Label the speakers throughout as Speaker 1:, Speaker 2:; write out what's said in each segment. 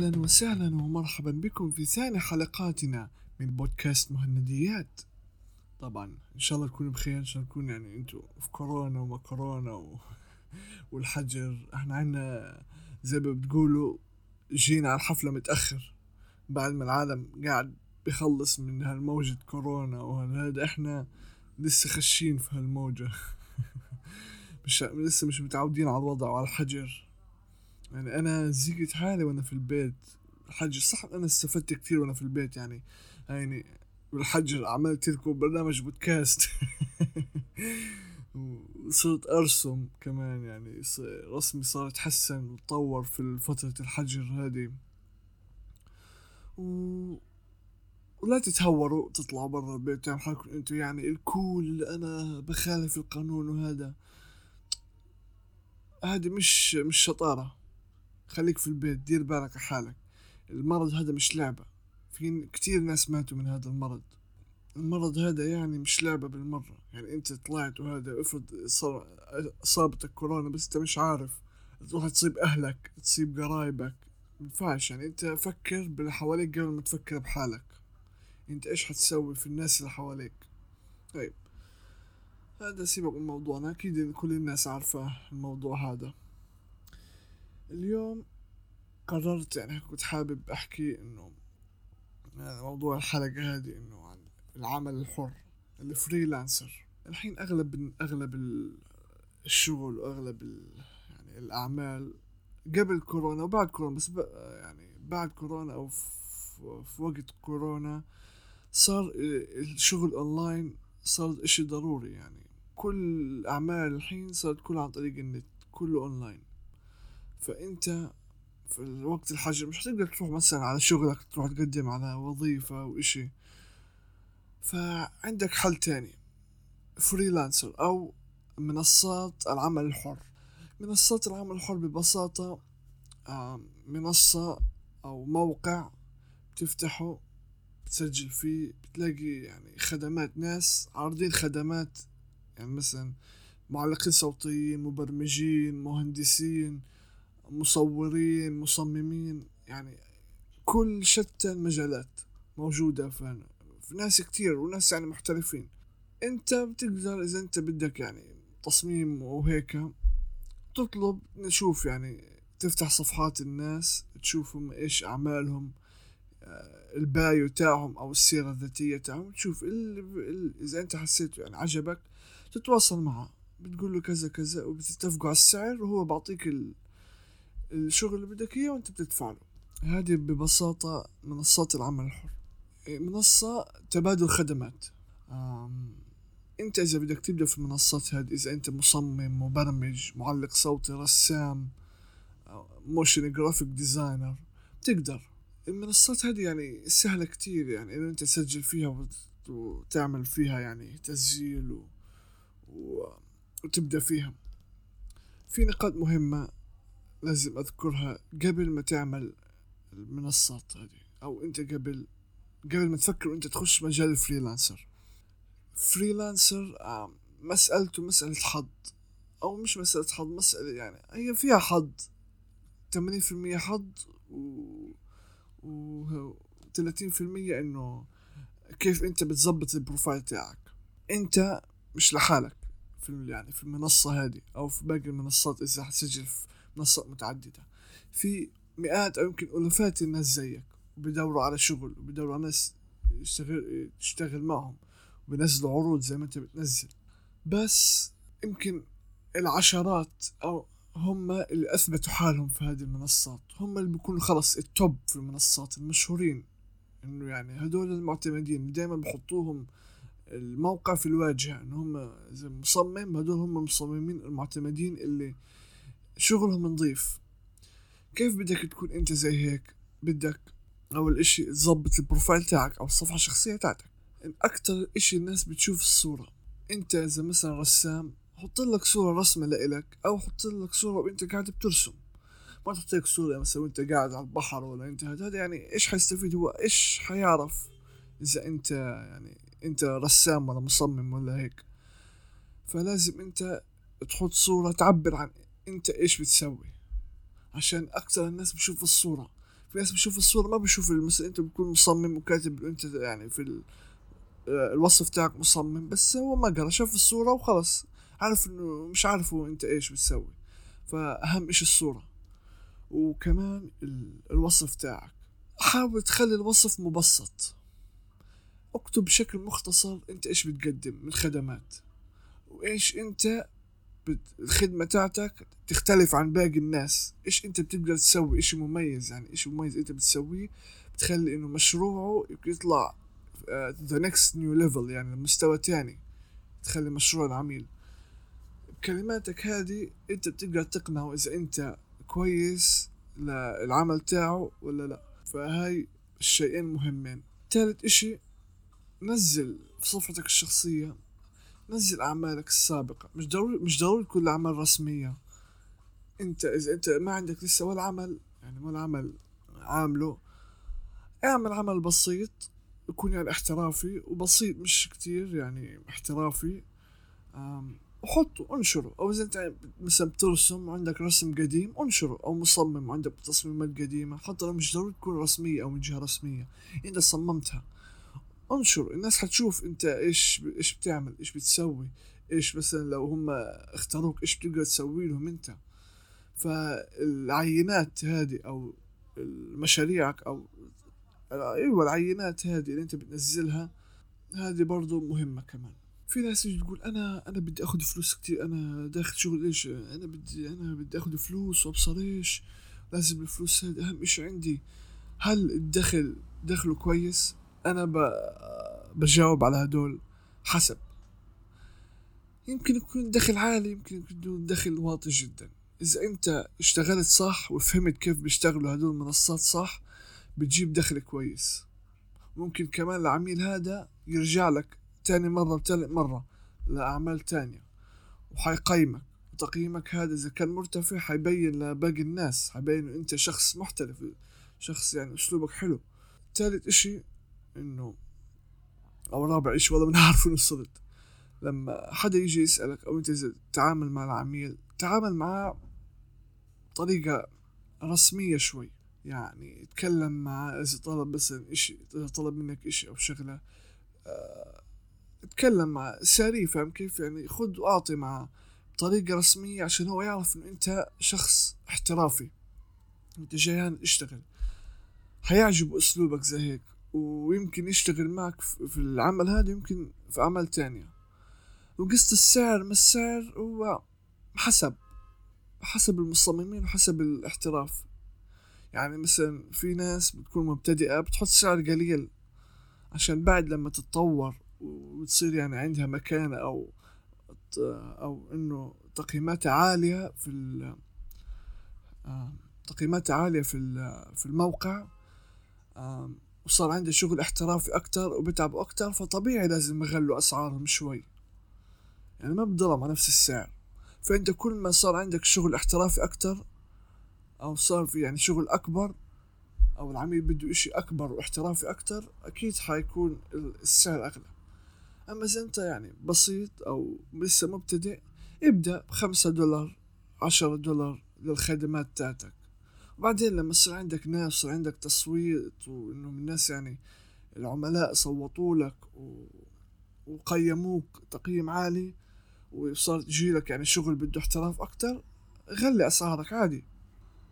Speaker 1: أهلا وسهلا ومرحبا بكم في ثاني حلقاتنا من بودكاست مهنديات. طبعا إن شاء الله تكونوا بخير إن شاء الله تكون يعني أنتوا في كورونا وما كورونا و... والحجر. إحنا عنا زي ما بتقولوا جينا على الحفلة متأخر. بعد ما العالم قاعد بيخلص من هالموجة كورونا وهذا إحنا لسه خشين في هالموجة. مش لسه مش متعودين على الوضع وعلى الحجر. يعني أنا زقت حالي وأنا في البيت. الحجر صح أنا استفدت كثير وأنا في البيت يعني. يعني بالحجر عملت لكم برنامج بودكاست وصرت أرسم كمان يعني. رسمي صار يتحسن وتطور في فترة الحجر هذه. و... ولا تتهوروا تطلعوا برا البيت تعملوا حالكم أنتوا يعني الكول أنا بخالف القانون وهذا. هذه مش مش شطارة. خليك في البيت دير بالك حالك. المرض هذا مش لعبة. في كتير ناس ماتوا من هذا المرض. المرض هذا يعني مش لعبة بالمرة. يعني أنت طلعت وهذا افرض صار أصابتك كورونا بس أنت مش عارف. تروح تصيب أهلك تصيب قرايبك. مينفعش يعني أنت فكر باللي حواليك قبل ما تفكر بحالك. أنت إيش حتسوي في الناس اللي حواليك؟ طيب. هذا سيبك من موضوعنا. أكيد كل الناس عارفة الموضوع هذا. اليوم قررت يعني كنت حابب أحكي إنه يعني موضوع الحلقة هذه إنه عن العمل الحر الفريلانسر. الحين أغلب أغلب الشغل وأغلب يعني الأعمال قبل كورونا وبعد كورونا بس يعني بعد كورونا أو في وقت كورونا صار الشغل أونلاين صار إشي ضروري يعني. كل الاعمال الحين صارت كلها عن طريق النت كله أونلاين. فأنت في الوقت الحجر مش هتقدر تروح مثلا على شغلك تروح تقدم على وظيفة أو إشي. فعندك حل تاني freelancer أو منصات العمل الحر. منصات العمل الحر ببساطة منصة أو موقع تفتحه تسجل فيه بتلاقي يعني خدمات ناس عارضين خدمات. يعني مثلا معلقين صوتيين مبرمجين مهندسين. مصورين مصممين يعني كل شتى المجالات موجودة في, ناس كتير وناس يعني محترفين. انت بتقدر إذا انت بدك يعني تصميم وهيك تطلب نشوف يعني تفتح صفحات الناس تشوفهم إيش أعمالهم آه، البايو تاعهم أو السيرة الذاتية تاعهم تشوف إذا انت حسيت يعني عجبك تتواصل معه. بتقول له كذا كذا وبتتفقوا على السعر وهو بعطيك ال... الشغل اللي بدك إياه وأنت بتدفع له هذه ببساطة منصات العمل الحر. منصة تبادل خدمات. أنت إذا بدك تبدأ في المنصات هذه إذا أنت مصمم مبرمج معلق صوتي رسام motion graphic designer تقدر المنصات هذه يعني سهلة كتير يعني إنه أنت تسجل فيها وتعمل فيها يعني تسجيل و... و... وتبدأ فيها. في نقاط مهمة لازم أذكرها قبل ما تعمل المنصات هذه. أو أنت قبل قبل ما تفكر أنت تخش مجال ال freelancer. freelancer مسألته مسألة حظ. أو مش مسألة حظ مسألة يعني هي فيها حظ. تمانين في المية حظ و و تلاتين في المية إنه كيف أنت بتظبط ال profile تاعك. أنت مش لحالك في يعني في المنصة هذه أو في باقي المنصات إذا حتسجل في منصات متعددة. في مئات أو يمكن ألوفات الناس زيك وبيدوروا على شغل وبيدوروا على ناس يشتغل تشتغل معهم وبينزلوا عروض زي ما أنت بتنزل. بس يمكن العشرات أو هم اللي أثبتوا حالهم في هذه المنصات. هم اللي بيكونوا خلص التوب في المنصات المشهورين. إنه يعني هدول المعتمدين دائما بحطوهم الموقع في الواجهة إن هم زي مصمم هدول هم المصممين المعتمدين اللي شغلهم نظيف كيف بدك تكون أنت زي هيك؟ بدك أول إشي تظبط البروفايل تاعك أو الصفحة الشخصية تاعتك. أكتر إشي الناس بتشوف الصورة. أنت إذا مثلا رسام حط لك صورة رسمة لإلك أو حط لك صورة وأنت قاعد بترسم. ما تحط لك صورة مثلا وأنت قاعد على البحر ولا أنت هذا يعني إيش حيستفيد؟ هو إيش حيعرف إذا أنت يعني أنت رسام ولا مصمم ولا هيك؟ فلازم أنت تحط صورة تعبر عن انت إيش بتسوي؟ عشان أكثر الناس بشوف الصورة. في ناس بشوف الصورة ما بشوف مثلا انت بتكون مصمم وكاتب انت يعني في ال... آه، الوصف تاعك مصمم بس هو ما قرأ شاف الصورة وخلص عارف إنه مش عارفه انت إيش بتسوي. فأهم إيش الصورة. وكمان ال... الوصف تاعك. حاول تخلي الوصف مبسط. اكتب بشكل مختصر انت إيش بتقدم من خدمات. وإيش انت الخدمة تاعتك تختلف عن باقي الناس. إيش أنت بتقدر تسوي؟ اشي مميز؟ يعني اشي مميز أنت بتسويه بتخلي إنه مشروعه يطلع the next new level يعني مستوى تاني تخلي مشروع العميل. بكلماتك هذه أنت بتقدر تقنعه إذا أنت كويس للعمل تاعه ولا لا. فهاي الشيئين مهمين. ثالث إشي نزل في صفحتك الشخصية. نزل أعمالك السابقة. مش ضروري مش ضروري كل أعمال رسمية. أنت إذا أنت ما عندك لسه ولا عمل يعني ولا عمل عامله اعمل عمل بسيط يكون يعني احترافي وبسيط مش كتير يعني احترافي. وحطه انشره أو إذا أنت مثلا بترسم وعندك رسم قديم انشره. أو مصمم وعندك تصميمات قديمة. حتى لو مش ضروري تكون رسمية أو من جهة رسمية. انت صممتها. انشر الناس حتشوف انت إيش إيش بتعمل إيش بتسوي إيش مثلا لو هم اختاروك إيش بتقدر تسوي لهم انت. فالعينات هذه أو مشاريعك أو أيوه العينات هذه اللي انت بتنزلها هذه برضو مهمة كمان. في ناس يجي تقول أنا أنا بدي آخذ فلوس كتير أنا داخل شغل إيش؟ أنا بدي أنا بدي آخذ فلوس وأبصر إيش؟ لازم الفلوس هذه أهم إشي عندي. هل الدخل دخله كويس؟ أنا ب... بجاوب على هدول حسب. يمكن يكون دخل عالي يمكن يكون دخل واطي جدا. إذا أنت اشتغلت صح وفهمت كيف بيشتغلوا هدول المنصات صح بتجيب دخل كويس. ممكن كمان العميل هذا يرجع لك تاني مرة وتالت مرة لأعمال تانية وحيقيمك. وتقييمك هذا إذا كان مرتفع حيبين لباقي الناس حيبين أنت شخص محترف شخص يعني أسلوبك حلو. تالت إشي إنه أو رابع إشي والله من عارف وين وصلت لما حدا يجي يسألك أنت إذا تتعامل مع العميل تعامل معاه بطريقة رسمية شوي. يعني اتكلم معاه إذا طلب مثلا إشي إذا طلب منك إشي أو شغلة آه اتكلم معاه. ساري فاهم كيف؟ يعني خد وأعطي معاه بطريقة رسمية عشان هو يعرف إنه أنت شخص احترافي. أنت جايان اشتغل حيعجبه أسلوبك زي هيك. ويمكن يشتغل معك في العمل هذا يمكن في أعمال تانية. وقصة السعر ما السعر هو حسب حسب المصممين وحسب الاحتراف. يعني مثلا في ناس بتكون مبتدئة بتحط سعر قليل عشان بعد لما تتطور وتصير يعني عندها مكانة أو أو إنه تقييماتها عالية في تقييماتها عالية في في الموقع وصار عندي شغل احترافي أكتر وبتعب أكتر فطبيعي لازم يغلوا أسعارهم شوي. يعني ما بضلهم على نفس السعر. فأنت كل ما صار عندك شغل احترافي أكتر أو صار في يعني شغل أكبر أو العميل بده إشي أكبر واحترافي أكتر أكيد حيكون السعر أغلى. أما إذا أنت يعني بسيط أو لسه مبتدئ ابدأ بخمسة دولار عشرة دولار للخدمات تاعتك وبعدين لما يصير عندك ناس يصير عندك تصويت وإنه الناس يعني العملاء صوتوا لك و... وقيموك تقييم عالي وصار يجيلك يعني شغل بده احتراف أكتر غلي أسعارك عادي.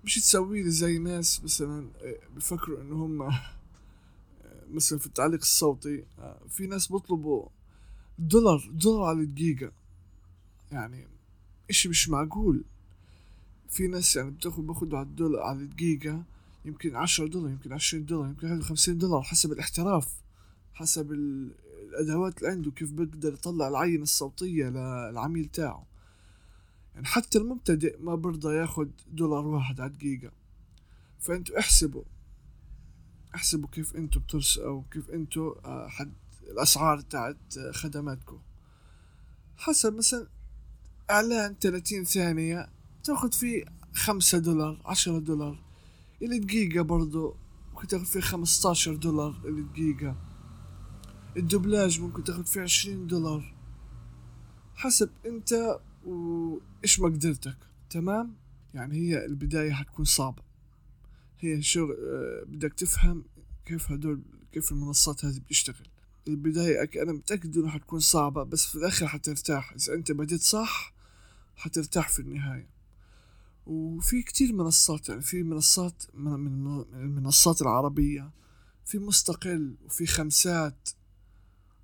Speaker 1: مش تسوي لي زي ناس مثلا آه، بفكروا إنه هم آه، مثلا في التعليق الصوتي آه، في ناس بيطلبوا دولار دولار على الدقيقة. يعني إشي مش معقول. في ناس يعني بتاخد باخدوا على الدولار على الدقيقة يمكن عشرة دولار يمكن عشرين دولار يمكن خمسين دولار حسب الاحتراف حسب الأدوات اللي عنده كيف بيقدر يطلع العينة الصوتية للعميل تاعه. يعني حتى المبتدئ ما برضى ياخد دولار واحد على دقيقة. فأنتوا احسبوا. احسبوا كيف أنتوا بترس أو كيف أنتوا آه، حد الأسعار تاعت خدماتكم. حسب مثلا إعلان 30 ثانية تاخد فيه خمسة دولار عشرة دولار. الدقيقة برضو ممكن تاخد فيه خمستاشر دولار الدقيقة الدبلاج ممكن تاخد فيه عشرين دولار. حسب أنت وإيش مقدرتك تمام؟ يعني هي البداية حتكون صعبة. هي شغل آه، بدك تفهم كيف هدول كيف المنصات هذه بتشتغل. البداية أنا متأكد إنه حتكون صعبة بس في الآخر حترتاح. إذا أنت بديت صح حترتاح في النهاية. وفي كتير منصات يعني في منصات من المنصات العربية في مستقل وفي خمسات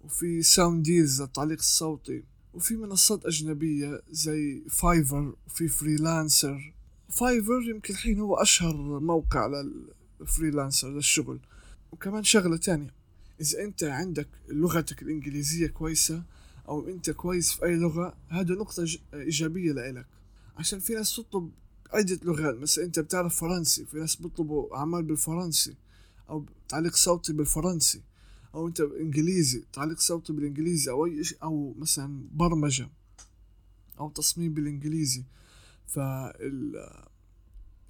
Speaker 1: وفي ساوند ديلز التعليق الصوتي وفي منصات أجنبية زي فايفر وفي فريلانسر فايفر يمكن الحين هو أشهر موقع لل freelancer للشغل. وكمان شغلة تانية إذا أنت عندك لغتك الإنجليزية كويسة أو أنت كويس في أي لغة هذا نقطة إيجابية لإلك. عشان في ناس تطلب عدة لغات مثلا أنت بتعرف فرنسي في ناس بيطلبوا أعمال بالفرنسي أو تعليق صوتي بالفرنسي أو أنت إنجليزي تعليق صوتي بالإنجليزي أو أي شيء أو مثلا برمجة أو تصميم بالإنجليزي. فال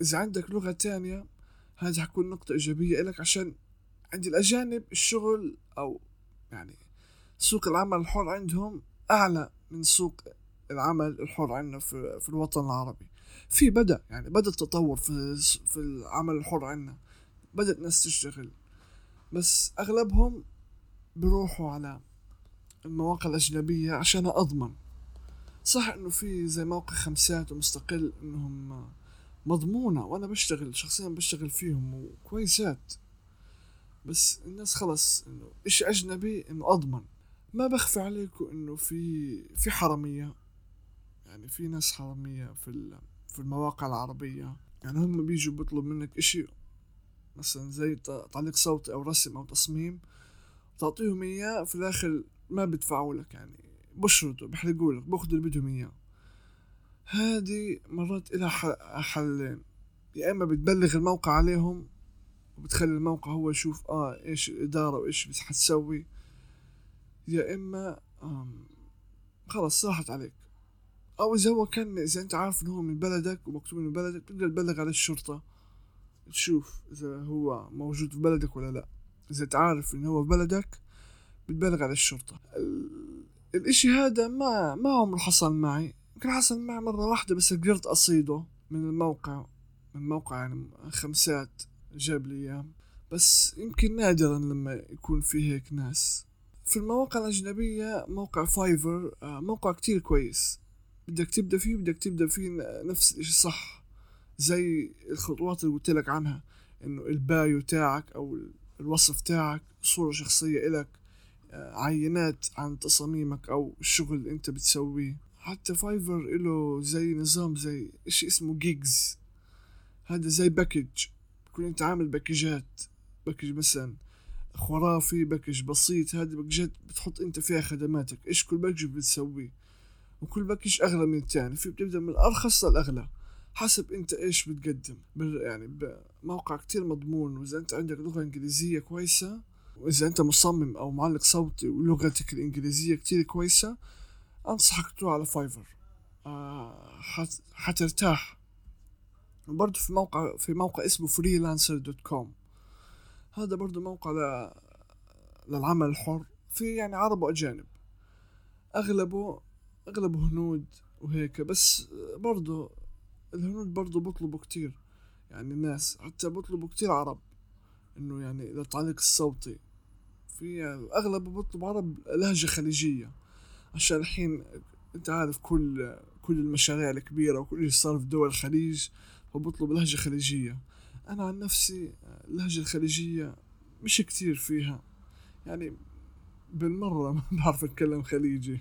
Speaker 1: إذا عندك لغة تانية هذه حتكون نقطة إيجابية إلك عشان عند الأجانب الشغل أو يعني سوق العمل الحر عندهم أعلى من سوق العمل الحر عندنا في, في الوطن العربي. في بدأ يعني بدأ التطور في, في العمل الحر عندنا. بدأت ناس تشتغل. بس أغلبهم بيروحوا على المواقع الأجنبية عشان أضمن. صح إنه في زي موقع خمسات ومستقل إنهم مضمونة وأنا بشتغل شخصيا بشتغل فيهم وكويسات. بس الناس خلص إنه إشي أجنبي إنه أضمن. ما بخفي عليكم إنه في في حرامية. يعني في ناس حرامية في في المواقع العربية. يعني هم بيجوا بيطلب منك إشي مثلا زي تعليق صوتي أو رسم أو تصميم تعطيهم إياه في الآخر ما بيدفعوا لك. يعني بشرطوا بيحرقوا لك بأخذوا اللي بدهم إياه. هذه مرات إلها حلين. يا إما بتبلغ الموقع عليهم وبتخلي الموقع هو يشوف آه إيش الإدارة وإيش بس حتسوي. يا إما خلص راحت عليك. أو إذا هو كان إذا أنت عارف إنه هو من بلدك ومكتوب من بلدك تقدر تبلغ على الشرطة. تشوف إذا هو موجود في بلدك ولا لأ. إذا تعرف إنه هو في بلدك بتبلغ على الشرطة. الإشي هذا ما ما عمره حصل معي. يمكن حصل معي مرة واحدة بس قدرت أصيده من الموقع من موقع يعني خمسات جاب لي إياه. بس يمكن نادرا لما يكون في هيك ناس. في المواقع الأجنبية موقع فايفر آه، موقع كتير كويس. بدك تبدأ فيه بدك تبدأ فيه نفس الشي صح زي الخطوات اللي قلت لك عنها إنه ال bio تاعك أو الوصف تاعك صورة شخصية إلك آه، عينات عن تصاميمك أو الشغل اللي أنت بتسويه. حتى فايفر إله زي نظام زي إشي اسمه gigs. هذا زي package. تكون أنت عامل packageات package مثلا خرافي package بسيط. هذه packageات بتحط أنت فيها خدماتك. إيش كل package بتسويه؟ وكل package أغلى من التاني في بتبدأ من الأرخص للأغلى. حسب أنت إيش بتقدم. يعني بموقع كتير مضمون وإذا أنت عندك لغة إنجليزية كويسة وإذا أنت مصمم أو معلق صوتي ولغتك الإنجليزية كتير كويسة أنصحك تروح على فايفر آه حترتاح. برضو في موقع في موقع اسمه فريلانسر دوت كوم هذا برضو موقع ل... للعمل الحر في يعني عرب وأجانب. أغلبه اغلبه هنود وهيك بس برضو الهنود برضو بطلبوا كتير. يعني الناس حتى بطلبوا كتير عرب. إنه يعني للتعليق الصوتي. في يعني أغلب بطلب عرب لهجة خليجية. عشان الحين أنت عارف كل كل المشاريع الكبيرة وكل اللي صار في دول الخليج فبطلب لهجة خليجية. أنا عن نفسي اللهجة الخليجية مش كتير فيها. يعني بالمرة ما بعرف أتكلم خليجي.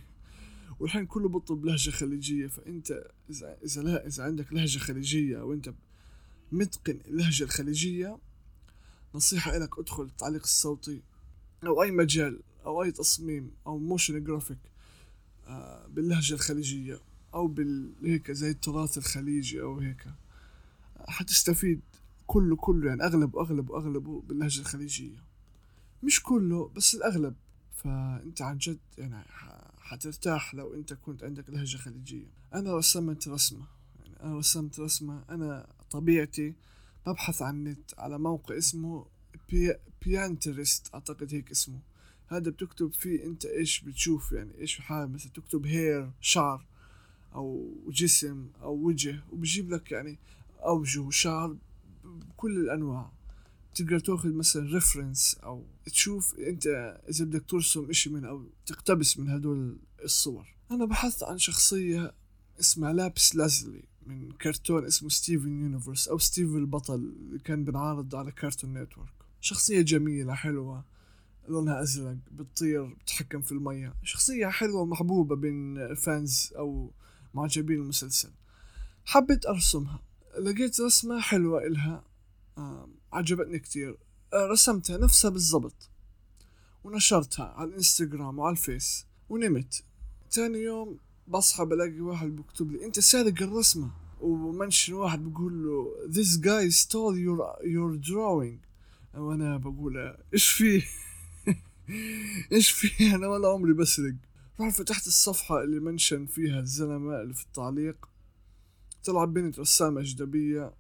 Speaker 1: والحين كله بطل لهجة خليجية فأنت إذا إذا لا إذا عندك لهجة خليجية أو أنت متقن اللهجة الخليجية نصيحة إلك أدخل التعليق الصوتي أو أي مجال أو أي تصميم أو motion graphic آه، باللهجة الخليجية أو بالهيك زي التراث الخليجي أو هيك. حتستفيد كله كله يعني أغلب أغلب أغلبه باللهجة الخليجية. مش كله بس الأغلب. فأنت عن جد يعني حترتاح لو انت كنت عندك لهجة خليجية. أنا رسمت رسمة يعني أنا رسمت رسمة أنا طبيعتي ببحث عن النت على موقع اسمه بي بينترست أعتقد هيك اسمه. هذا بتكتب فيه أنت إيش بتشوف يعني إيش حابب مثلا تكتب hair شعر أو جسم أو وجه وبجيب لك يعني أوجه وشعر كل الأنواع. تقدر تاخذ مثلا reference أو تشوف أنت إذا بدك ترسم إشي من أو تقتبس من هدول الصور. أنا بحثت عن شخصية اسمها لابيس لازولي من كرتون اسمه ستيفن يونيفرس أو ستيفن البطل اللي كان بنعرض على كارتون نتورك شخصية جميلة حلوة لونها أزرق بتطير بتحكم في المية. شخصية حلوة ومحبوبة بين fans أو معجبين المسلسل. حبيت أرسمها. لقيت رسمة حلوة إلها. عجبتني كتير. آه رسمتها نفسها بالضبط. ونشرتها على الإنستغرام وعلى الفيس. ونمت. تاني يوم بصحى بلاقي واحد بيكتب لي أنت سارق الرسمة؟ و mention واحد بيقول له this guy stole your your drawing. وأنا بقول إيش فيه إيش فيه أنا ولا عمري بسرق. رحت فتحت الصفحة اللي mention فيها الزلمة اللي في التعليق. طلع بنت رسامة أجنبية.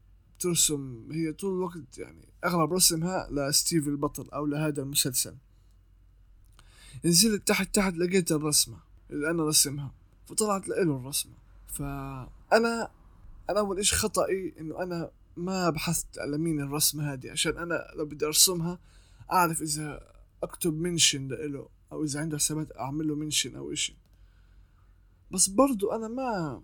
Speaker 1: ترسم هي طول الوقت يعني أغلب رسمها لستيفن البطل أو لهذا المسلسل. نزلت تحت تحت لقيت الرسمة اللي أنا رسمها فطلعت لإله الرسمة. فأنا أنا أول إشي خطأي إنه أنا ما بحثت على مين الرسمة هذه عشان أنا لو بدي أرسمها أعرف إذا أكتب منشن لإله أو إذا عنده حسابات أعمل له منشن أو إشي بس برضو أنا ما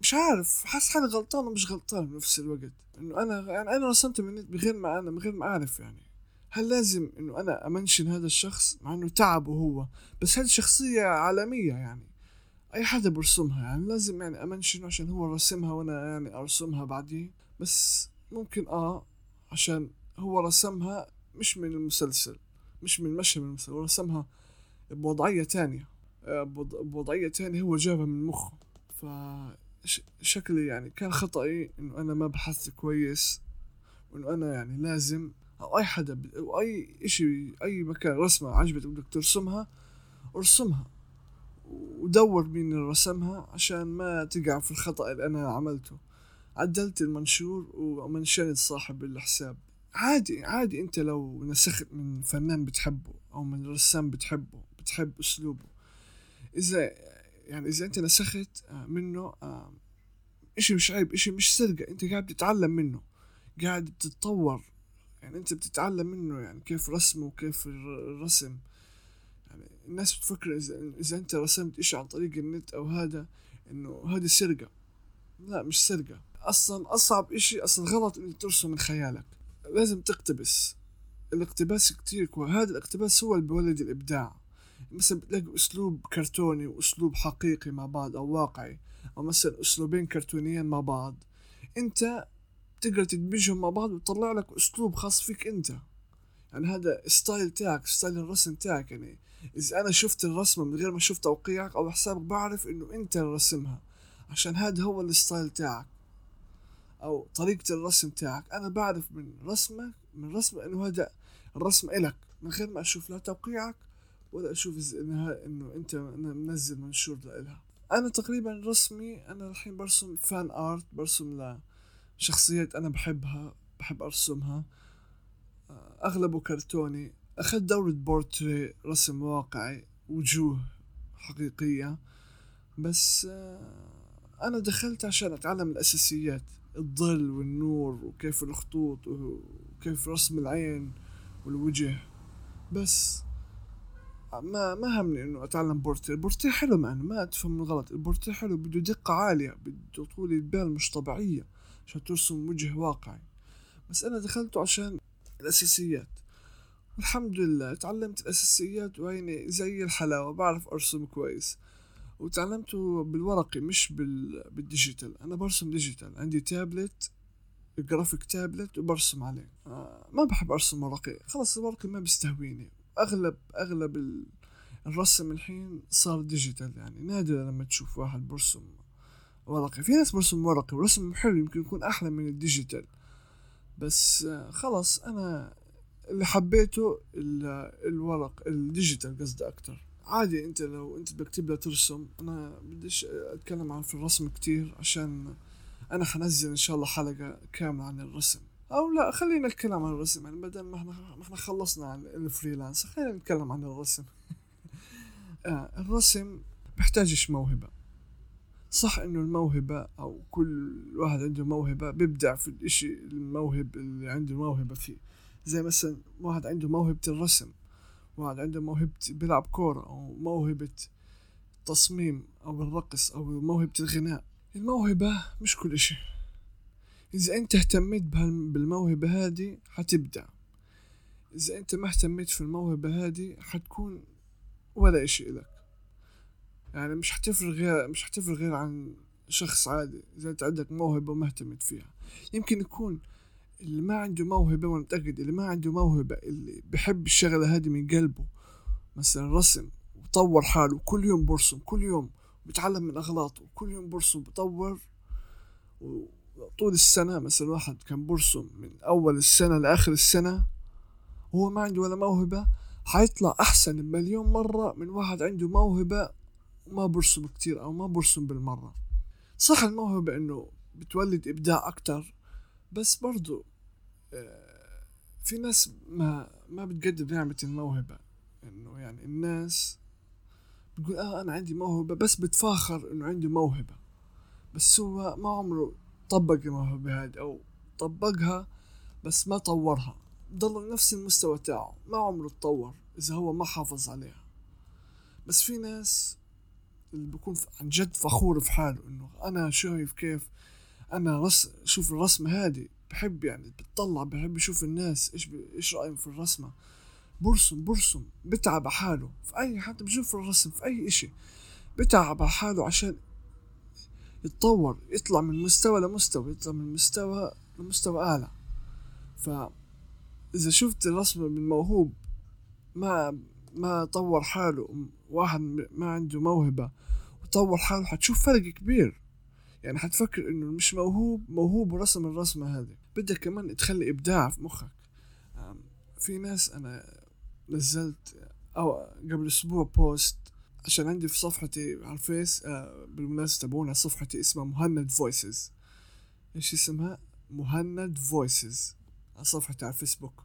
Speaker 1: مش عارف حاسس حالي غلطان ومش غلطان بنفس الوقت. إنه أنا يعني أنا رسمت من بغير ما أنا من غير ما أعرف يعني. هل لازم إنه أنا أمنشن هذا الشخص؟ مع إنه تعبه هو. بس هذه شخصية عالمية يعني. أي حدا برسمها يعني. لازم يعني امنشن عشان هو رسمها وأنا يعني أرسمها بعديه بس ممكن آه عشان هو رسمها مش من المسلسل مش من مشهد من المسلسل هو رسمها بوضعية تانية. آه، بوضعية تانية هو جابها من مخه. ف شكلي يعني كان خطأي إنه أنا ما بحثت كويس وإنه أنا يعني لازم أو أي حدا أو أي إشي أي مكان رسمة عجبتك بدك ترسمها أرسمها ودور مين اللي رسمها عشان ما تقع في الخطأ اللي أنا عملته. عدلت المنشور ومنشنت صاحب الحساب. عادي عادي أنت لو نسخت من فنان بتحبه أو من رسام بتحبه بتحب أسلوبه. إذا يعني إذا أنت نسخت آه، منه آه، إشي مش عيب إشي مش سرقة أنت قاعد تتعلم منه قاعد تتطور يعني أنت بتتعلم منه يعني كيف رسمه وكيف الرسم يعني الناس بتفكر إذا إذا أنت رسمت إشي عن طريق النت أو هذا إنه هذه سرقة. لا مش سرقة. أصلا أصعب إشي أصلا غلط إنك ترسم من خيالك. لازم تقتبس. الاقتباس كتير كويس. هذا الاقتباس هو اللي بيولد الإبداع. مثلا بتلاقي أسلوب كرتوني وأسلوب حقيقي مع بعض أو واقعي أو مثلا أسلوبين كرتونيين مع بعض. أنت تقدر تدمجهم مع بعض وتطلع لك أسلوب خاص فيك أنت. يعني هذا style تاعك style الرسم تاعك يعني. إذا أنا شفت الرسمة من غير ما أشوف توقيعك أو حسابك بعرف إنه أنت اللي رسمها. عشان هذا هو ال style تاعك. أو طريقة الرسم تاعك. أنا بعرف من رسمك من رسمة إنه هذا الرسم إلك. من غير ما أشوف لا توقيعك ولا أشوف انها إنه أنت منزل منشور لإلها. أنا تقريبا رسمي أنا الحين برسم fan art برسم لشخصيات أنا بحبها بحب أرسمها. أغلبه كرتوني. أخذت دورة بورتري رسم واقعي وجوه حقيقية. بس أنا دخلت عشان أتعلم الأساسيات. الظل والنور وكيف الخطوط وكيف رسم العين والوجه. بس. ما ما همني إنه أتعلم بورتري البورتري حلو معنا ما تفهم غلط البورتري حلو بده دقة عالية بده طولة بال مش طبيعية عشان ترسم وجه واقعي. بس أنا دخلته عشان الأساسيات. والحمد لله تعلمت الأساسيات وهيني زي الحلاوة بعرف أرسم كويس. وتعلمته بالورقي مش بال... بال digital. أنا برسم digital. عندي تابلت graphic tablet وبرسم عليه. آه ما بحب أرسم ورقي. خلص الورقي ما بيستهويني. أغلب أغلب الرسم الحين صار digital يعني. نادر لما تشوف واحد برسم ورقي. في ناس برسم ورقي ورسم حلو يمكن يكون أحلى من ال digital بس آه، خلاص أنا اللي حبيته الورق ال digital قصدي أكتر. عادي أنت لو أنت بدك تبدأ ترسم أنا بديش أتكلم عن في الرسم كتير عشان أنا حنزل إن شاء الله حلقة كاملة عن الرسم. أو لا خلينا نتكلم عن الرسم يعني بدل ما إحنا ما إحنا خلصنا عن الفريلانس خلينا نتكلم عن الرسم. آه الرسم بيحتاجش موهبة. صح إنه الموهبة أو كل واحد عنده موهبة بيبدع في الإشي الموهب اللي عنده موهبة فيه. زي مثلا واحد عنده موهبة الرسم واحد عنده موهبة بيلعب كورة أو موهبة تصميم أو الرقص أو موهبة الغناء. الموهبة مش كل إشي. إذا أنت اهتميت بالموهبة هذه حتبدع. إذا أنت ما اهتميت في الموهبة هذه حتكون ولا إشي إلك. يعني مش حتفرق غير مش حتفرق غير عن شخص عادي إذا أنت عندك موهبة وما اهتميت فيها. يمكن يكون اللي ما عنده موهبة وأنا متأكد اللي ما عنده موهبة اللي بحب الشغلة هذه من قلبه مثلا رسم وطور حاله كل يوم برسم كل يوم بتعلم من أغلاطه كل يوم برسم بطور وطول السنة مثلا واحد كان برسم من أول السنة لآخر السنة وهو ما عنده ولا موهبة حيطلع أحسن مليون مرة من واحد عنده موهبة وما برسم كتير أو ما برسم بالمرة. صح الموهبة إنه بتولد إبداع أكتر بس برضو آه، في ناس ما ما بتقدر نعمة الموهبة. إنه يعني الناس بتقول آه أنا عندي موهبة بس بتفاخر إنه عنده موهبة. بس هو ما عمره طبق الموهبة أو طبقها بس ما طورها. ضل نفس المستوى تاعه ما عمره تطور إذا هو ما حافظ عليها. بس في ناس اللي بيكون عن جد فخور في حاله إنه أنا شايف كيف أنا رس شوف الرسمة هذه بحب يعني بتطلع بحب يشوف الناس إيش ب... إيش رأيهم في الرسمة. برسم برسم بتعب على حاله. في أي حتى بشوف الرسم في أي إشي بتعب على حاله عشان يتطور يطلع من مستوى لمستوى يطلع من مستوى لمستوى أعلى. ف إذا شفت الرسم من موهوب ما ما طور حاله واحد ما عنده موهبة وطور حاله حتشوف فرق كبير. يعني حتفكر إنه مش موهوب موهوب ورسم الرسمة هذه. بدك كمان تخلي إبداع في مخك. في ناس أنا نزلت أو قبل أسبوع post عشان عندي في صفحتي على الفيس آه، بالمناسبة تابعونا صفحتي اسمها مهند Voices إيش اسمها؟ مهند Voices على صفحتي على الفيسبوك.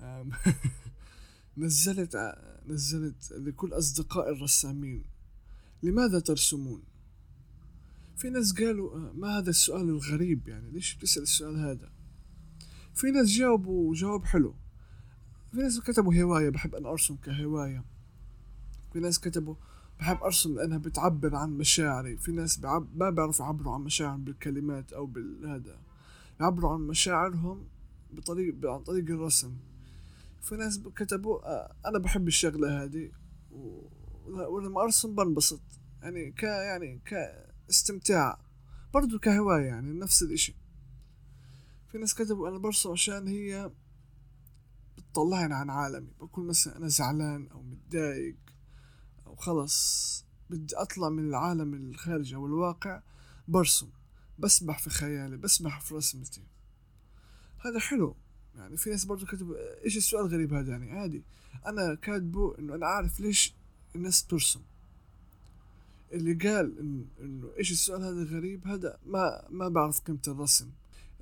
Speaker 1: نزلت آه، نزلت لكل أصدقاء الرسامين. لماذا ترسمون؟ في ناس قالوا آه، ما هذا السؤال الغريب يعني؟ ليش بتسأل السؤال هذا؟ في ناس جاوبوا جواب حلو. في ناس كتبوا هواية بحب أنا أرسم كهواية. في ناس كتبوا بحب أرسم لأنها بتعبر عن مشاعري. في ناس. ما بيعرفوا يعبروا عن مشاعرهم بالكلمات أو بالهذا يعبروا عن مشاعرهم بطريق عن طريق الرسم. في ناس كتبوا آه، أنا بحب الشغلة هذه ولما أرسم بنبسط. يعني ك يعني كاستمتاع. برضو كهواية يعني نفس الإشي. في ناس كتبوا أنا برسم عشان هي بتطلعني عن عالمي. بكون مثلا أنا زعلان أو متضايق. أو خلص بدي أطلع من العالم الخارجي أو الواقع برسم بسبح في خيالي بسبح في رسمتي. هذا حلو. يعني في ناس برضو كتبوا إيش السؤال الغريب هذا يعني؟ عادي. أنا كاتبه إنه أنا عارف ليش الناس ترسم اللي قال إنه إيش السؤال هذا غريب هذا ما ما بعرف قيمة الرسم.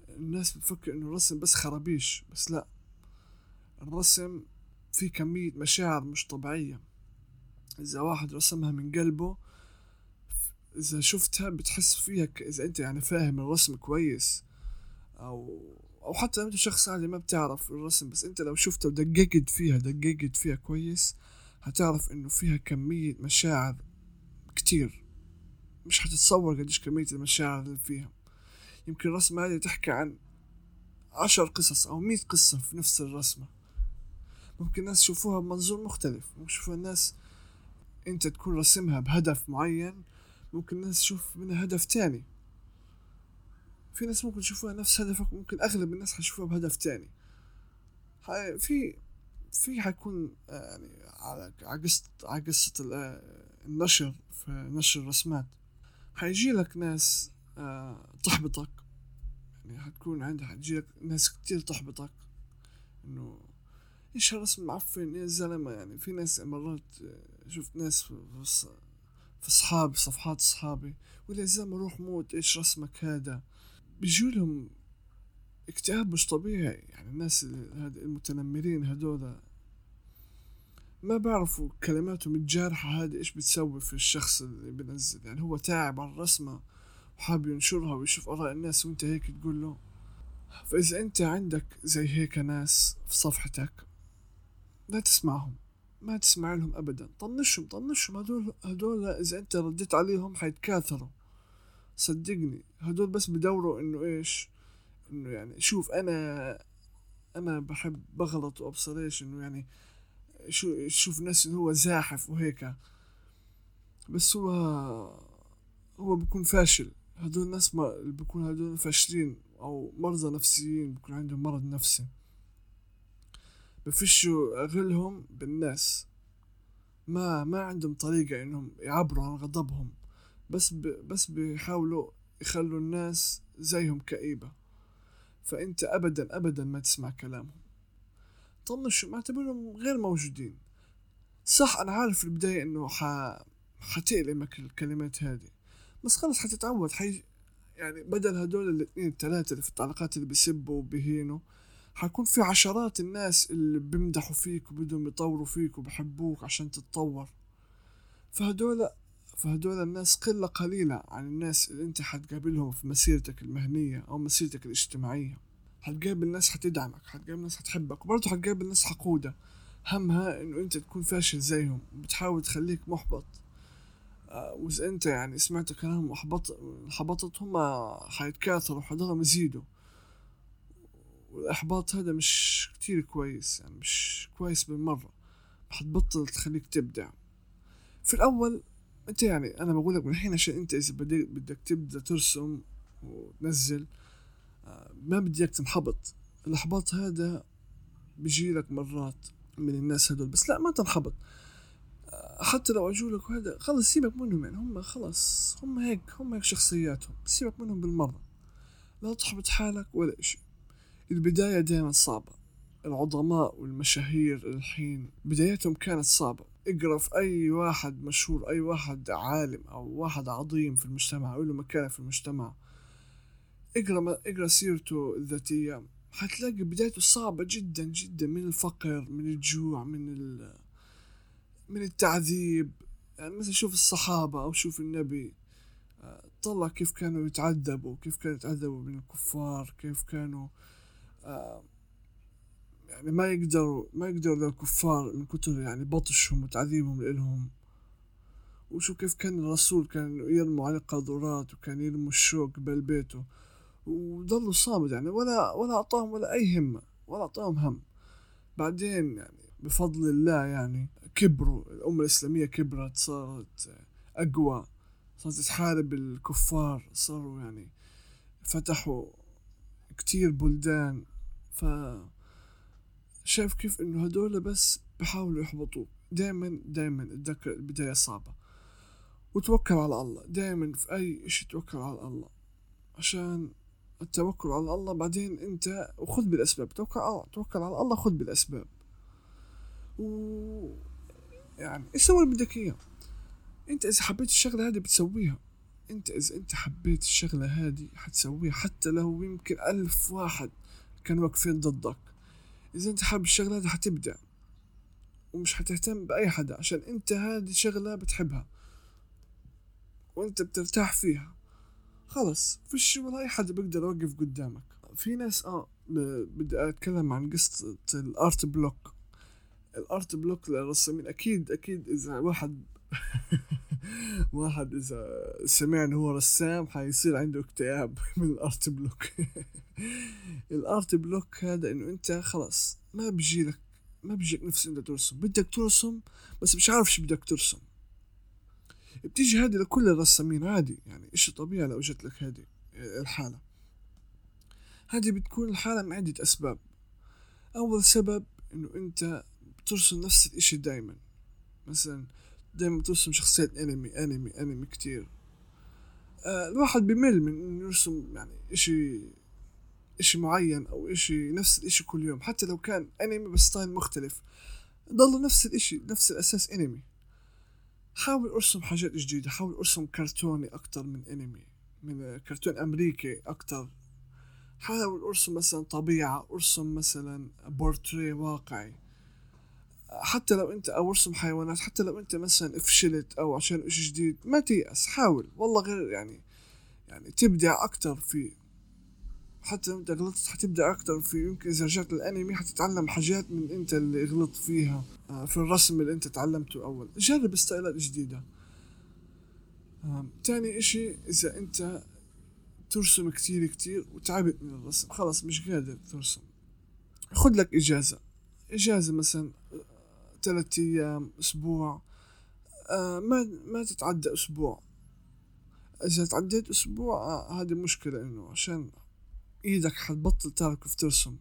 Speaker 1: الناس بتفكر إنه الرسم بس خرابيش بس لا. الرسم في كمية مشاعر مش طبيعية. إذا واحد رسمها من قلبه إذا شفتها بتحس فيها إذا أنت يعني فاهم الرسم كويس أو أو حتى لو أنت شخص عادي ما بتعرف الرسم بس أنت لو شفتها ودققت فيها دققت فيها كويس هتعرف إنه فيها كمية مشاعر كتير. مش هتتصور قديش كمية المشاعر اللي فيها. يمكن الرسمة هذه تحكي عن عشر قصص أو مية قصة في نفس الرسمة. ممكن الناس يشوفوها بمنظور مختلف ممكن يشوفوها الناس انت تكون رسمها بهدف معين ممكن الناس تشوف منها هدف تاني. في ناس ممكن يشوفوها نفس هدفك ممكن أغلب الناس حيشوفوها بهدف تاني. في في حيكون آه، يعني على قصة على قصة آه، النشر في نشر الرسمات. حيجي لك ناس آه، تحبطك. يعني حتكون عندها حتجي لك ناس كتير تحبطك. إنه إيش هالرسم معفن يا زلمة يعني. في ناس مرات شفت ناس في أصحابي صفحات أصحابي ولا يا زلمة روح موت إيش رسمك هذا؟ بيجولهم اكتئاب مش طبيعي يعني. الناس المتنمرين هدول ما بعرفوا كلماتهم الجارحة هذه إيش بتسوي في الشخص اللي بنزل يعني هو تعب على الرسمة وحاب ينشرها ويشوف آراء الناس وأنت هيك تقول له. فإذا أنت عندك زي هيك ناس في صفحتك لا تسمعهم ما تسمع لهم أبدا. طنشهم طنشهم. هدول هدول إذا أنت رديت عليهم حيتكاثروا. صدقني هدول بس بدوروا إنه إيش؟ إنه يعني شوف أنا أنا بحب بغلط وأبصر إيش؟ إنه يعني شو شوف ناس إنه هو زاحف وهيك. بس هو هو بيكون فاشل. هدول الناس ما بيكون هدول فاشلين أو مرضى نفسيين بيكون عندهم مرض نفسي. بفشوا غلهم بالناس. ما ما عندهم طريقة إنهم يعبروا عن غضبهم. بس ب بس بيحاولوا يخلوا الناس زيهم كئيبة. فأنت أبدا أبدا ما تسمع كلامهم. طنشوا معتبرهم غير موجودين. صح أنا عارف في البداية إنه ح... حتألمك الكلمات هذه. بس خلص حتتعود. حي يعني بدل هدول الاثنين الثلاثة اللي في التعليقات اللي بيسبوا وبيهينوا حيكون في عشرات الناس اللي بيمدحوا فيك وبدهم يطوروا فيك وبحبوك عشان تتطور. فهدول فهدول الناس قلة قليلة عن الناس اللي انت حتقابلهم في مسيرتك المهنية أو مسيرتك الاجتماعية. حتقابل ناس حتدعمك حتقابل ناس حتحبك وبرضه حتقابل ناس حقودة. همها إنه انت تكون فاشل زيهم بتحاول تخليك محبط. آه، وإذا انت يعني سمعت كلام محبط حبطت هم حيتكاثروا حضرهم يزيدوا. والإحباط هذا مش كتير كويس يعني مش كويس بالمرة. حتبطل تخليك تبدع. في الأول أنت يعني أنا بقولك من الحين عشان أنت إذا بدك تبدأ ترسم وتنزل آه، ما بدي تنحبط. الإحباط هذا بيجيلك مرات من الناس هدول بس لا ما تنحبط. آه، حتى لو اجولك وهذا خلص سيبك منهم يعني هم خلص هم هيك هم هيك شخصياتهم. سيبك منهم بالمرة. لا تحبط حالك ولا إشي. البداية دائما صعبة. العظماء والمشاهير الحين بدايتهم كانت صعبة. اقرأ في أي واحد مشهور أي واحد عالم أو واحد عظيم في المجتمع أو له مكانة في المجتمع. اقرأ اقرأ سيرته الذاتية. حتلاقي بدايته صعبة جدا جدا. من الفقر من الجوع من ال من التعذيب. يعني مثلا شوف الصحابة أو شوف النبي. طلع كيف كانوا يتعذبوا كيف كانوا يتعذبوا من الكفار كيف كانوا آه، يعني ما يقدروا ما يقدروا الكفار من كتر يعني بطشهم وتعذيبهم لإلهم. وشو كيف كان الرسول كان يرموا عليه قاذورات وكان يرموا الشوك بيته. وضلوا صامد يعني ولا ولا أعطاهم ولا أي همة ولا أعطاهم هم. بعدين يعني بفضل الله يعني كبروا الأمة الإسلامية كبرت صارت أقوى صارت تحارب الكفار صاروا يعني فتحوا كتير بلدان. ف شايف كيف إنه هدول بس بحاولوا يحبطوك دايما دايما اتذكر البداية صعبة. وتوكل على الله. دايما في أي اشي توكل على الله. عشان التوكل على الله بعدين أنت وخذ بالأسباب. توكل على توكل على الله خذ بالأسباب. و يعني إيش سوي اللي بدك إياه؟ أنت إذا حبيت الشغلة هذه بتسويها. أنت إذا أنت حبيت الشغلة هذه حتسويها. حتى لو يمكن ألف واحد كانوا واقفين ضدك. إذا أنت حابب الشغلة هذه حتبدع ومش حتهتم بأي حدا عشان أنت هذه شغلة بتحبها. وأنت بترتاح فيها. خلص فيش ولا أي حدا بيقدر يوقف قدامك. في ناس آه بدي أتكلم عن قصة الأرت بلوك. ال art block للرسامين أكيد أكيد إذا واحد واحد إذا سمع إنه هو رسام حيصير عنده اكتئاب من ال art block. ال art block هذا إنه أنت خلاص ما بيجيلك ما بيجيك نفس إنت ترسم. بدك ترسم بس مش عارف شو بدك ترسم. بتيجي هذه لكل الرسامين عادي يعني إشي طبيعي لو اجت لك هذه الحالة. هذه بتكون الحالة من عدة أسباب. أول سبب إنه أنت بترسم نفس الإشي دايما. مثلا دايما ترسم شخصيات أنمي أنمي أنمي كتير. آه الواحد بمل من إنه يرسم يعني إشي إشي معين أو إشي نفس الإشي كل يوم. حتى لو كان أنمي بس ستايل مختلف ضل نفس الإشي نفس الأساس أنمي. حاول أرسم حاجات جديدة حاول أرسم كرتوني أكتر من أنمي من كرتون أمريكي أكتر. حاول أرسم مثلا طبيعة أرسم مثلا بورتري واقعي. حتى لو أنت أو ارسم حيوانات حتى لو أنت مثلا فشلت أو عشان اشي جديد ما تيأس حاول. والله غير يعني يعني تبدع أكتر فيه حتى لو أنت غلطت حتبدع أكتر في يمكن إذا رجعت الانمي حتتعلم حاجات من أنت اللي غلطت فيها آه، في الرسم اللي أنت تعلمته أول. جرب ستايلات جديدة. تاني إشي إذا أنت ترسم كتير كتير وتعبت من الرسم خلاص مش قادر ترسم. خد لك إجازة. إجازة مثلا ثلاثة أيام أسبوع. آه ما ما تتعدى أسبوع. إذا تعديت أسبوع آه هذه مشكلة إنه عشان إيدك حتبطل تعرف ترسم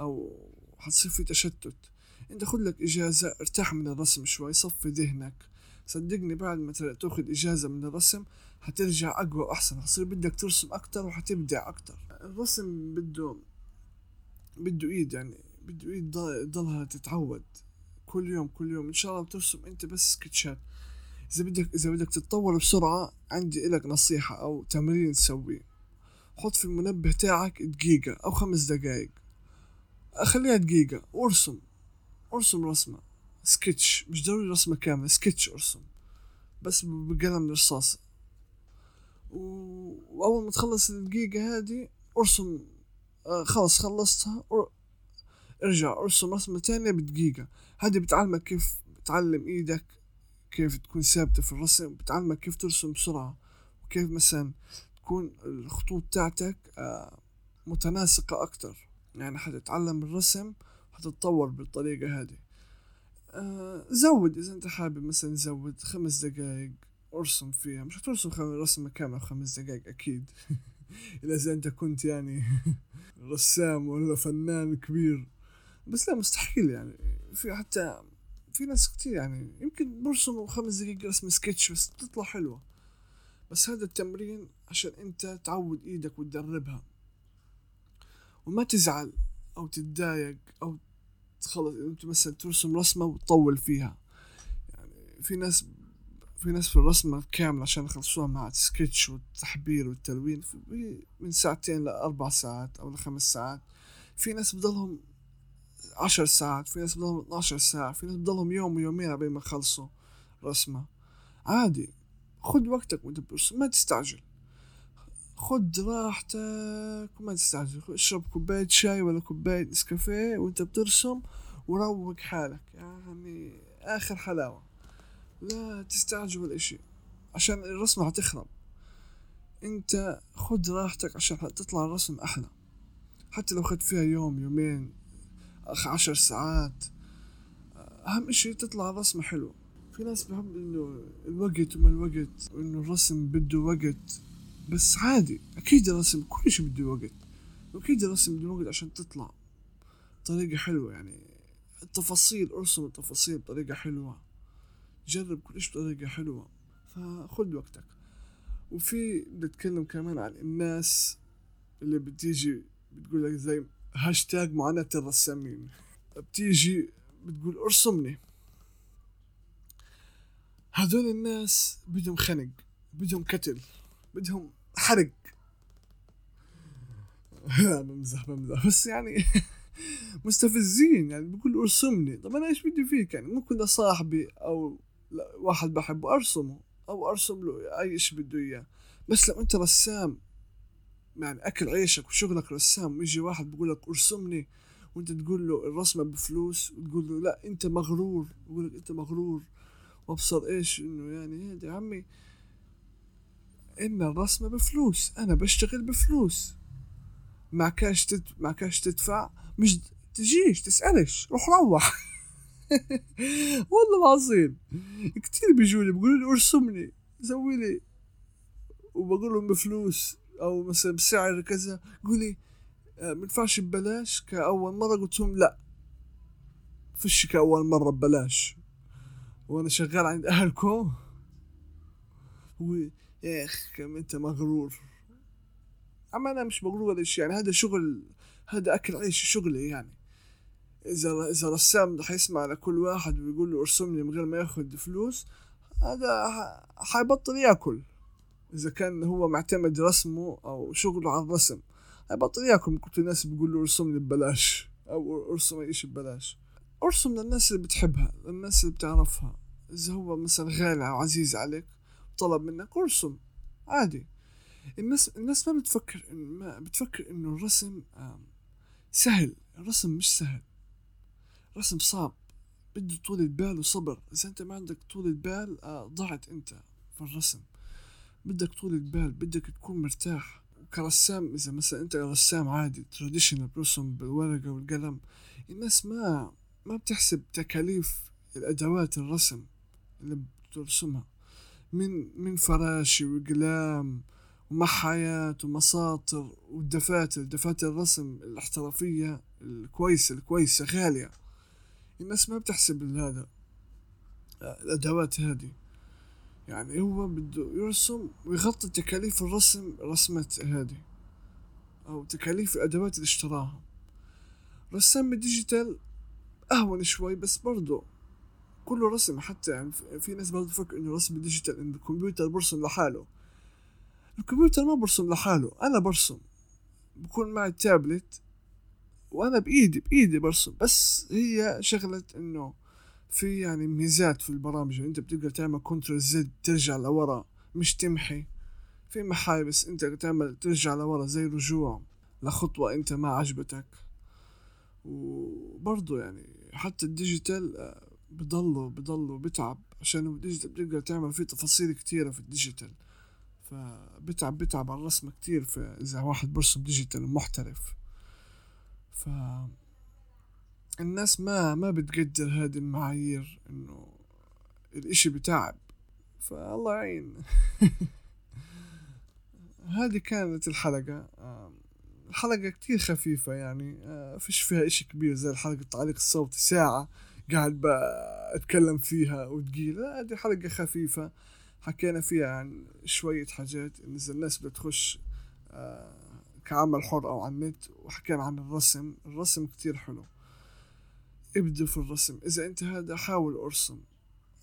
Speaker 1: أو حتصير في تشتت. أنت خد لك إجازة ارتاح من الرسم شوي صفي ذهنك. صدقني بعد ما تأخذ إجازة من الرسم حترجع أقوى وأحسن. حتصير بدك ترسم أكتر وحتبدع أكتر. الرسم بده بده إيد يعني بده إيد ضلها تتعود. كل يوم كل يوم. إن شاء الله بترسم أنت بس سكتشات. إذا بدك إذا بدك تتطور بسرعة عندي لك نصيحة أو تمرين تسويه. حط في المنبه تاعك دقيقة أو خمس دقايق. خليها دقيقة. وارسم أرسم رسمة. سكتش. مش ضروري رسمة كاملة. سكتش أرسم. بس بقلم رصاص وأول ما تخلص الدقيقة هذه أرسم. آه خلص خلصتها. ارجع ارسم رسمة تانية بدقيقة. هذه بتعلمك كيف بتعلم إيدك كيف تكون ثابتة في الرسم بتعلمك كيف ترسم بسرعة وكيف مثلا تكون الخطوط تاعتك آه متناسقة أكتر. يعني حتتعلم الرسم حتتطور بالطريقة هذه. آه زود إذا أنت حابب مثلا زود خمس دقايق أرسم فيها. مش حترسم رسمة كاملة خمس دقايق أكيد. إلا إذا أنت كنت يعني رسام ولا فنان كبير. بس لا مستحيل يعني. في حتى في ناس كتير يعني يمكن برسموا خمس دقايق رسم سكتش بس تطلع حلوة. بس هذا التمرين عشان انت تعود إيدك وتدربها. وما تزعل أو تتضايق أو خلص أنت مثلا ترسم رسمة وتطول فيها. يعني في ناس في ناس في الرسمة كاملة عشان يخلصوها مع السكتش والتحبير والتلوين من ساعتين لأربع ساعات أو لخمس ساعات. في ناس بضلهم عشر ساعات في ناس بضلهم 12 ساعة في ناس بضلهم يوم ويومين قبل ما يخلصوا رسمة. عادي خد وقتك وانت بترسم ما تستعجل. خد راحتك وما تستعجل. اشرب كوباية شاي ولا كوباية نسكافيه وانت بترسم وروق حالك. يعني آخر حلاوة. لا تستعجل ولا اشي عشان الرسمة حتخرب. انت خد راحتك عشان تطلع الرسم أحلى. حتى لو خدت فيها يوم يومين اخ عشر ساعات. أهم اشي تطلع الرسمة حلوة. في ناس بحب إنه الوقت وما الوقت وإنه الرسم بده وقت. بس عادي أكيد الرسم كل شيء بده وقت. وأكيد الرسم بده وقت عشان تطلع طريقة حلوة يعني. التفاصيل ارسم التفاصيل بطريقة حلوة. جرب كل شيء بطريقة حلوة. فخد وقتك. وفي بتكلم كمان عن الناس اللي بتيجي بتقول لك زي هاشتاج معاناة الرسامين بتيجي بتقول ارسمني. هذول الناس بدهم خنق بدهم كتل بدهم حرق. بمزح بمزح بس يعني مستفزين يعني بقول ارسمني. طب أنا إيش بدي فيك؟ يعني ممكن لصاحبي أو واحد بحبه أرسمه أو أرسم له أي شيء بده إياه. بس لو أنت رسام يعني أكل عيشك وشغلك رسام ويجي واحد بقول لك أرسمني وأنت تقول له الرسمة بفلوس وتقول له لا أنت مغرور بقول لك أنت مغرور. وأبصر إيش؟ إنه يعني يا عمي إن الرسمة بفلوس أنا بشتغل بفلوس. ما كاش تد... ما كاش تدفع مش تجيش تسألش روح روح. والله العظيم. كتير بيجوني بيقولوا لي أرسمني سوي لي وبقول لهم بفلوس. أو مثلا بسعر كذا يقول آه، ما ينفعش ببلاش كأول مرة. قلت لهم لا فيش كأول مرة ببلاش. وأنا شغال عند اهلكم و يا اخ كم أنت مغرور. أما أنا مش مغرور ولا شيء يعني هذا شغل هذا أكل عيش شغلي يعني. إذا إذا رسام حيسمع لكل واحد ويقول له ارسم من غير ما ياخذ فلوس هذا حيبطل ياكل. إذا كان هو معتمد رسمه أو شغله على الرسم. حيبطل ياكل كنت الناس بيقول له ارسم لي ببلاش أو ارسم اي شيء ببلاش. ارسم للناس اللي بتحبها للناس اللي بتعرفها. إذا هو مثلا غالي أو عزيز عليك طلب منك ارسم. عادي. الناس الناس ما بتفكر ما بتفكر إنه الرسم سهل. الرسم مش سهل. رسم صعب. بده طولة بال وصبر. إذا أنت ما عندك طولة بال آه، ضعت أنت في الرسم. بدك طولة بال بدك تكون مرتاح. كرسام إذا مثلا أنت رسام عادي تراديشنال برسم بالورقة والقلم الناس ما ما بتحسب تكاليف الأدوات الرسم اللي بترسمها. من من فراشي وقلام ومحايات ومساطر ودفاتر دفاتر الرسم الاحترافية الكويسة الكويسة غالية. الناس ما بتحسب هذا الأدوات هذه. يعني هو بده يرسم ويغطي تكاليف الرسم رسمة هذه أو تكاليف الأدوات اللي اشتراها. رسام الديجيتال أهون شوي بس برضه كله رسم حتى يعني في ناس برضه تفكر إنه رسم ال digital إنه الكمبيوتر برسم لحاله. الكمبيوتر ما برسم لحاله أنا برسم. بكون معي تابلت وأنا بإيدي بإيدي برسم. بس هي شغلة إنه في يعني ميزات في البرامج أنت بتقدر تعمل control Z ترجع لورا مش تمحي. في محاي بس أنت تعمل ترجع لورا زي رجوع لخطوة أنت ما عجبتك. وبرضه يعني حتى ال digital آه، بضله بضله بتعب. عشان ال digital بتقدر تعمل فيه تفاصيل كتيرة في ال digital. فبتعب بتعب على الرسم كتير إذا واحد برسم digital محترف. ف الناس ما ما بتقدر هذه المعايير إنه الإشي بتعب فالله يعين. هذه كانت الحلقة. الحلقة كتير خفيفة يعني. آه، فيش فيها إشي كبير زي الحلقة التعليق الصوتي ساعة قاعد بتكلم فيها وتقيلة هذه حلقة خفيفة. حكينا فيها عن شوية حاجات. إذا الناس بدها تخش آه، كعمل حر أو على النت وحكينا عن الرسم. الرسم كتير حلو. ابدأ في الرسم. إذا أنت هذا حاول أرسم.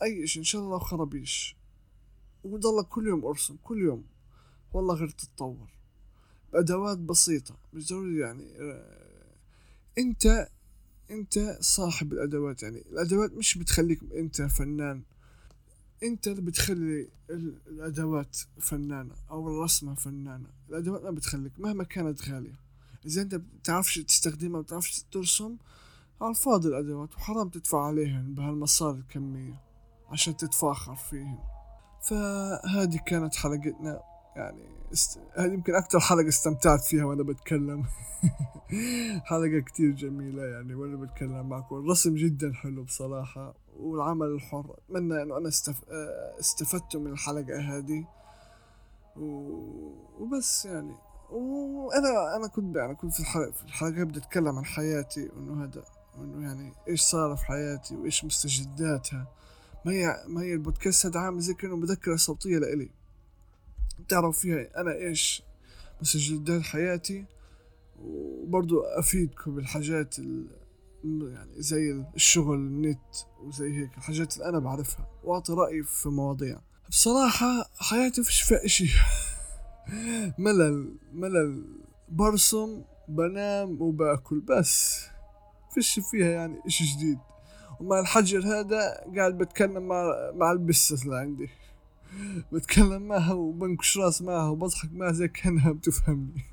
Speaker 1: أي إشي إن شاء الله خربيش وضلك كل يوم أرسم كل يوم. والله غير تتطور. بأدوات بسيطة. مش ضروري يعني آه، أنت أنت صاحب الأدوات يعني. الأدوات مش بتخليك أنت فنان. أنت اللي بتخلي الأدوات فنانة أو الرسمة فنانة. الأدوات ما بتخليك مهما كانت غالية. إذا أنت بتعرفش تستخدمها بتعرفش ترسم على الفاضي الأدوات وحرام تدفع عليهن بهالمصاري الكمية عشان تتفاخر فيهن. فهذه كانت حلقتنا يعني است... هذه يمكن أكثر حلقة استمتعت فيها وأنا بتكلم. حلقة كتير جميلة يعني وأنا بتكلم معكم. الرسم جدا حلو بصراحة والعمل الحر. أتمنى إنه أنا استف... استفدت من الحلقة هذه. و... وبس يعني. وأنا أنا كنت يعني كنت في الحلقة في الحلقة بدي أتكلم عن حياتي وإنه هذا وإنه يعني إيش صار في حياتي وإيش مستجداتها. ما هي ما هي البودكاست هذا عامل زي كأنه مذكرة صوتية لإلي. تعرف فيها أنا إيش مستجدات حياتي وبرضو أفيدكم بالحاجات يعني زي الشغل النت وزي هيك الحاجات اللي أنا بعرفها وأعطي رأيي في مواضيع. بصراحة حياتي فيش فيها إشي. ملل ملل. برسم بنام وباكل بس. فيش فيها يعني إشي جديد. ومع الحجر هذا قاعد بتكلم مع مع البسة اللي عندي. بتكلم معها وبنكش راس معها وبضحك معها زي كأنها بتفهمني.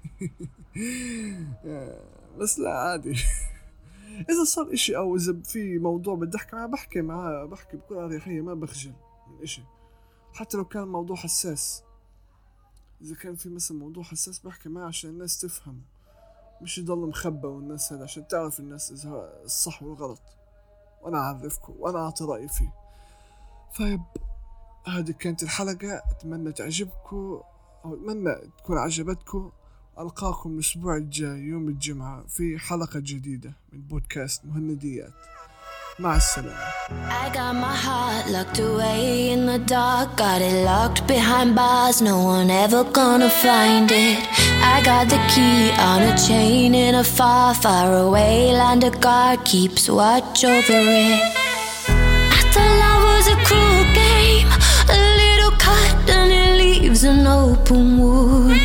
Speaker 1: بس لا عادي. إذا صار إشي أو إذا في موضوع بدي احكي معها بحكي معها بحكي بكل أريحية ما بخجل من إشي. حتى لو كان موضوع حساس. إذا كان في مثلا موضوع حساس بحكي معها عشان الناس تفهم. مش يضل مخبى والناس هذا عشان تعرف الناس إذا الصح والغلط. وأنا أعرفكم وأنا أعطي رأيي فيه. طيب هذه كانت الحلقة. أتمنى تعجبكم أو أتمنى تكون عجبتكم. ألقاكم الأسبوع الجاي يوم الجمعة في حلقة جديدة من بودكاست مهنديات. Masala. I got my heart locked away in the dark, got it locked behind bars, no one ever gonna find it. I got the key on a chain in a far, far away land, a guard keeps watch over it. I thought love was a cruel game, a little cut and it leaves an open wound.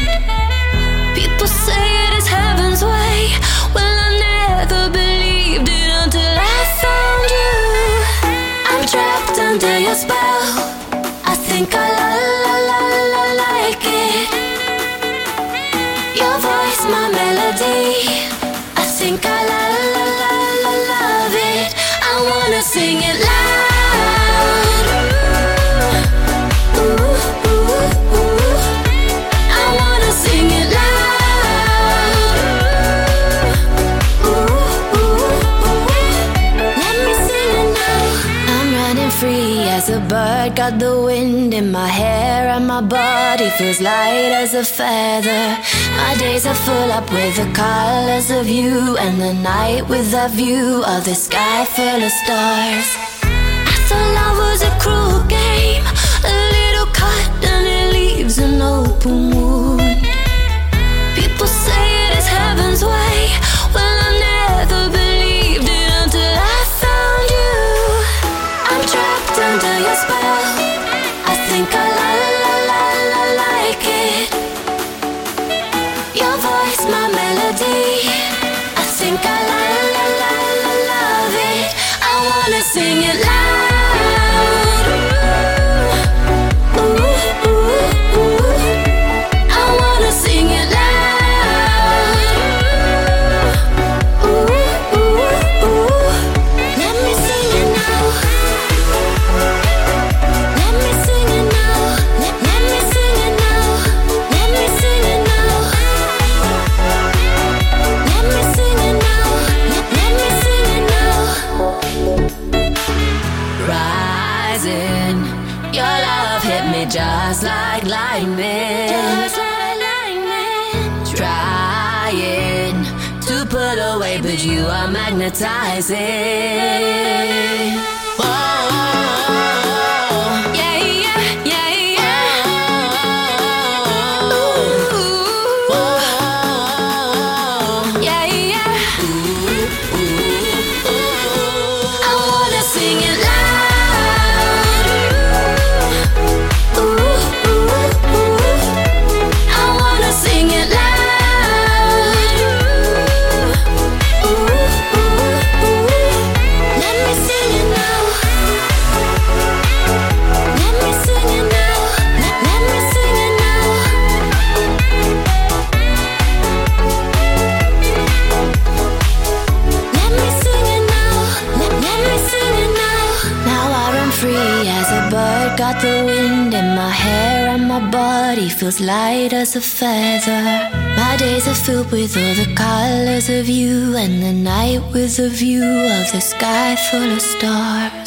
Speaker 1: People say under your spell. I
Speaker 2: think I la la la la like it. Your voice, my melody. I think I la. As a bird, got the wind in my hair, and my body feels light as a feather. My days are full up with the colors of you, and the night with the view of the sky full of stars. I thought love was a cruel game, a little cut and it leaves an open wound. People say it is heaven's way. Well, just like lightning. Just like lightning. Trying to put away, but you are magnetizing. Feels light as a feather. My days are filled with all the colors of you, and the night with a view of the sky full of stars.